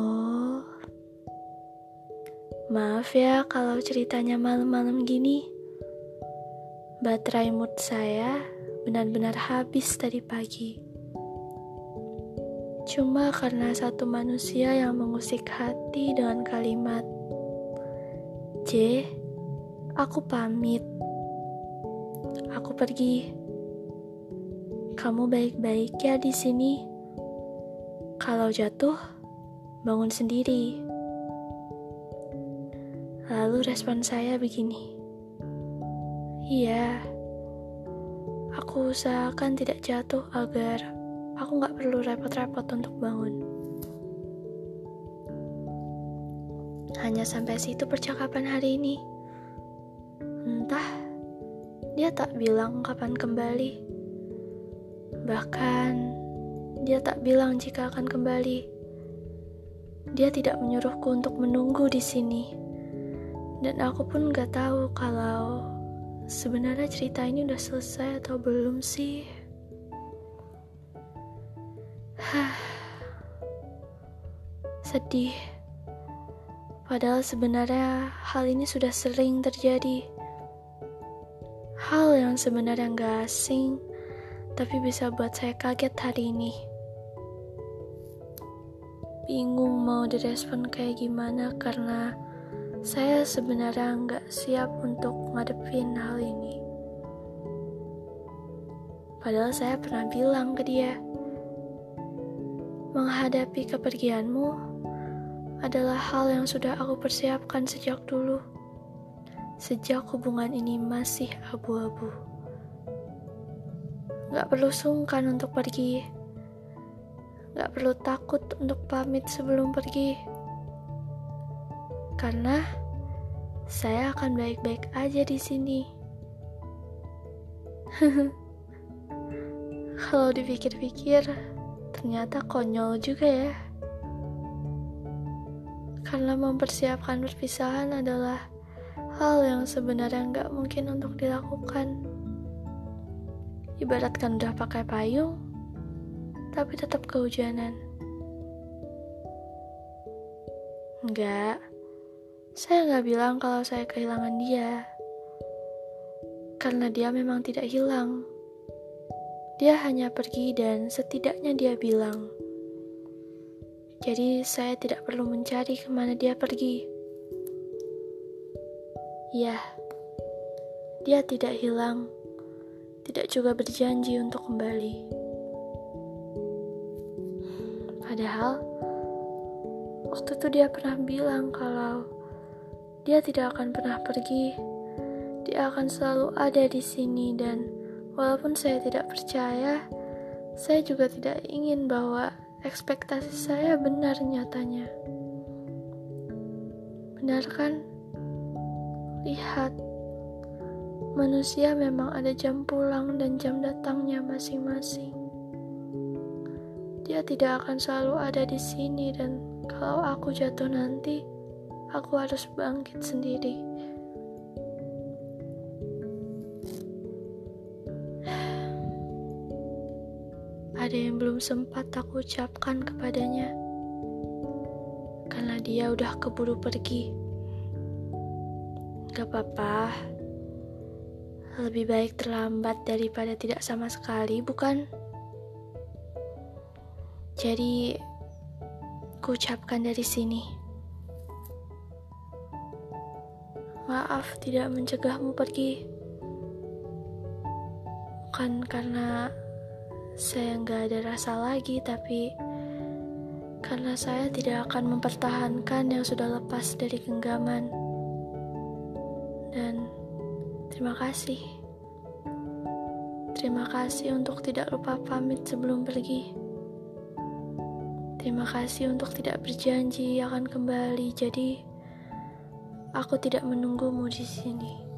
Oh. Maaf ya kalau ceritanya malam-malam gini. Baterai mood saya benar-benar habis tadi pagi. Cuma karena satu manusia yang mengusik hati dengan kalimat, "J, aku pamit. Aku pergi. Kamu baik-baik ya di sini." Kalau jatuh, bangun sendiri." Lalu respon saya begini. Iya, aku usahakan tidak jatuh agar aku nggak perlu repot-repot untuk bangun. Hanya sampai situ percakapan hari ini. Entah, dia tak bilang kapan kembali. Bahkan, dia tak bilang jika akan kembali. Dia tidak menyuruhku untuk menunggu di sini. Dan aku pun gak tahu kalau sebenarnya cerita ini udah selesai atau belum sih. Hah. Sedih. Padahal sebenarnya hal ini sudah sering terjadi. Hal yang sebenarnya gak asing, tapi bisa buat saya kaget hari ini. Bingung mau direspon kayak gimana karena saya sebenarnya nggak siap untuk ngadepin hal ini. Padahal saya pernah bilang ke dia, menghadapi kepergianmu adalah hal yang sudah aku persiapkan sejak dulu, sejak hubungan ini masih abu-abu. Gak perlu sungkan untuk pergi, gak perlu takut untuk pamit sebelum pergi karena saya akan baik-baik aja di sini. Kalau dipikir-pikir, ternyata konyol juga ya. Karena mempersiapkan perpisahan adalah hal yang sebenarnya nggak mungkin untuk dilakukan. Ibaratkan udah pakai payung, tapi tetap kehujanan. Enggak, saya nggak bilang kalau saya kehilangan dia, karena dia memang tidak hilang. Dia hanya pergi dan setidaknya dia bilang. Jadi saya tidak perlu mencari ke mana dia pergi. Ya, dia tidak hilang, tidak juga berjanji untuk kembali. Padahal, waktu itu dia pernah bilang kalau dia tidak akan pernah pergi. Dia akan selalu ada di sini dan walaupun saya tidak percaya, saya juga tidak ingin bahwa ekspektasi saya benar nyatanya. Benar kan? Lihat, manusia memang ada jam pulang dan jam datangnya masing-masing. Dia tidak akan selalu ada di sini dan kalau aku jatuh nanti, aku harus bangkit sendiri. Ada yang belum sempat aku ucapkan kepadanya karena dia udah keburu pergi. Gak apa-apa, lebih baik terlambat daripada tidak sama sekali, bukan? Jadi, ku ucapkan dari sini. Maaf tidak mencegahmu pergi. Bukan karena saya nggak ada rasa lagi, tapi karena saya tidak akan mempertahankan yang sudah lepas dari genggaman. Dan terima kasih. Terima kasih untuk tidak lupa pamit sebelum pergi. Terima kasih untuk tidak berjanji akan kembali. Jadi, Aku tidak menunggumu di sini.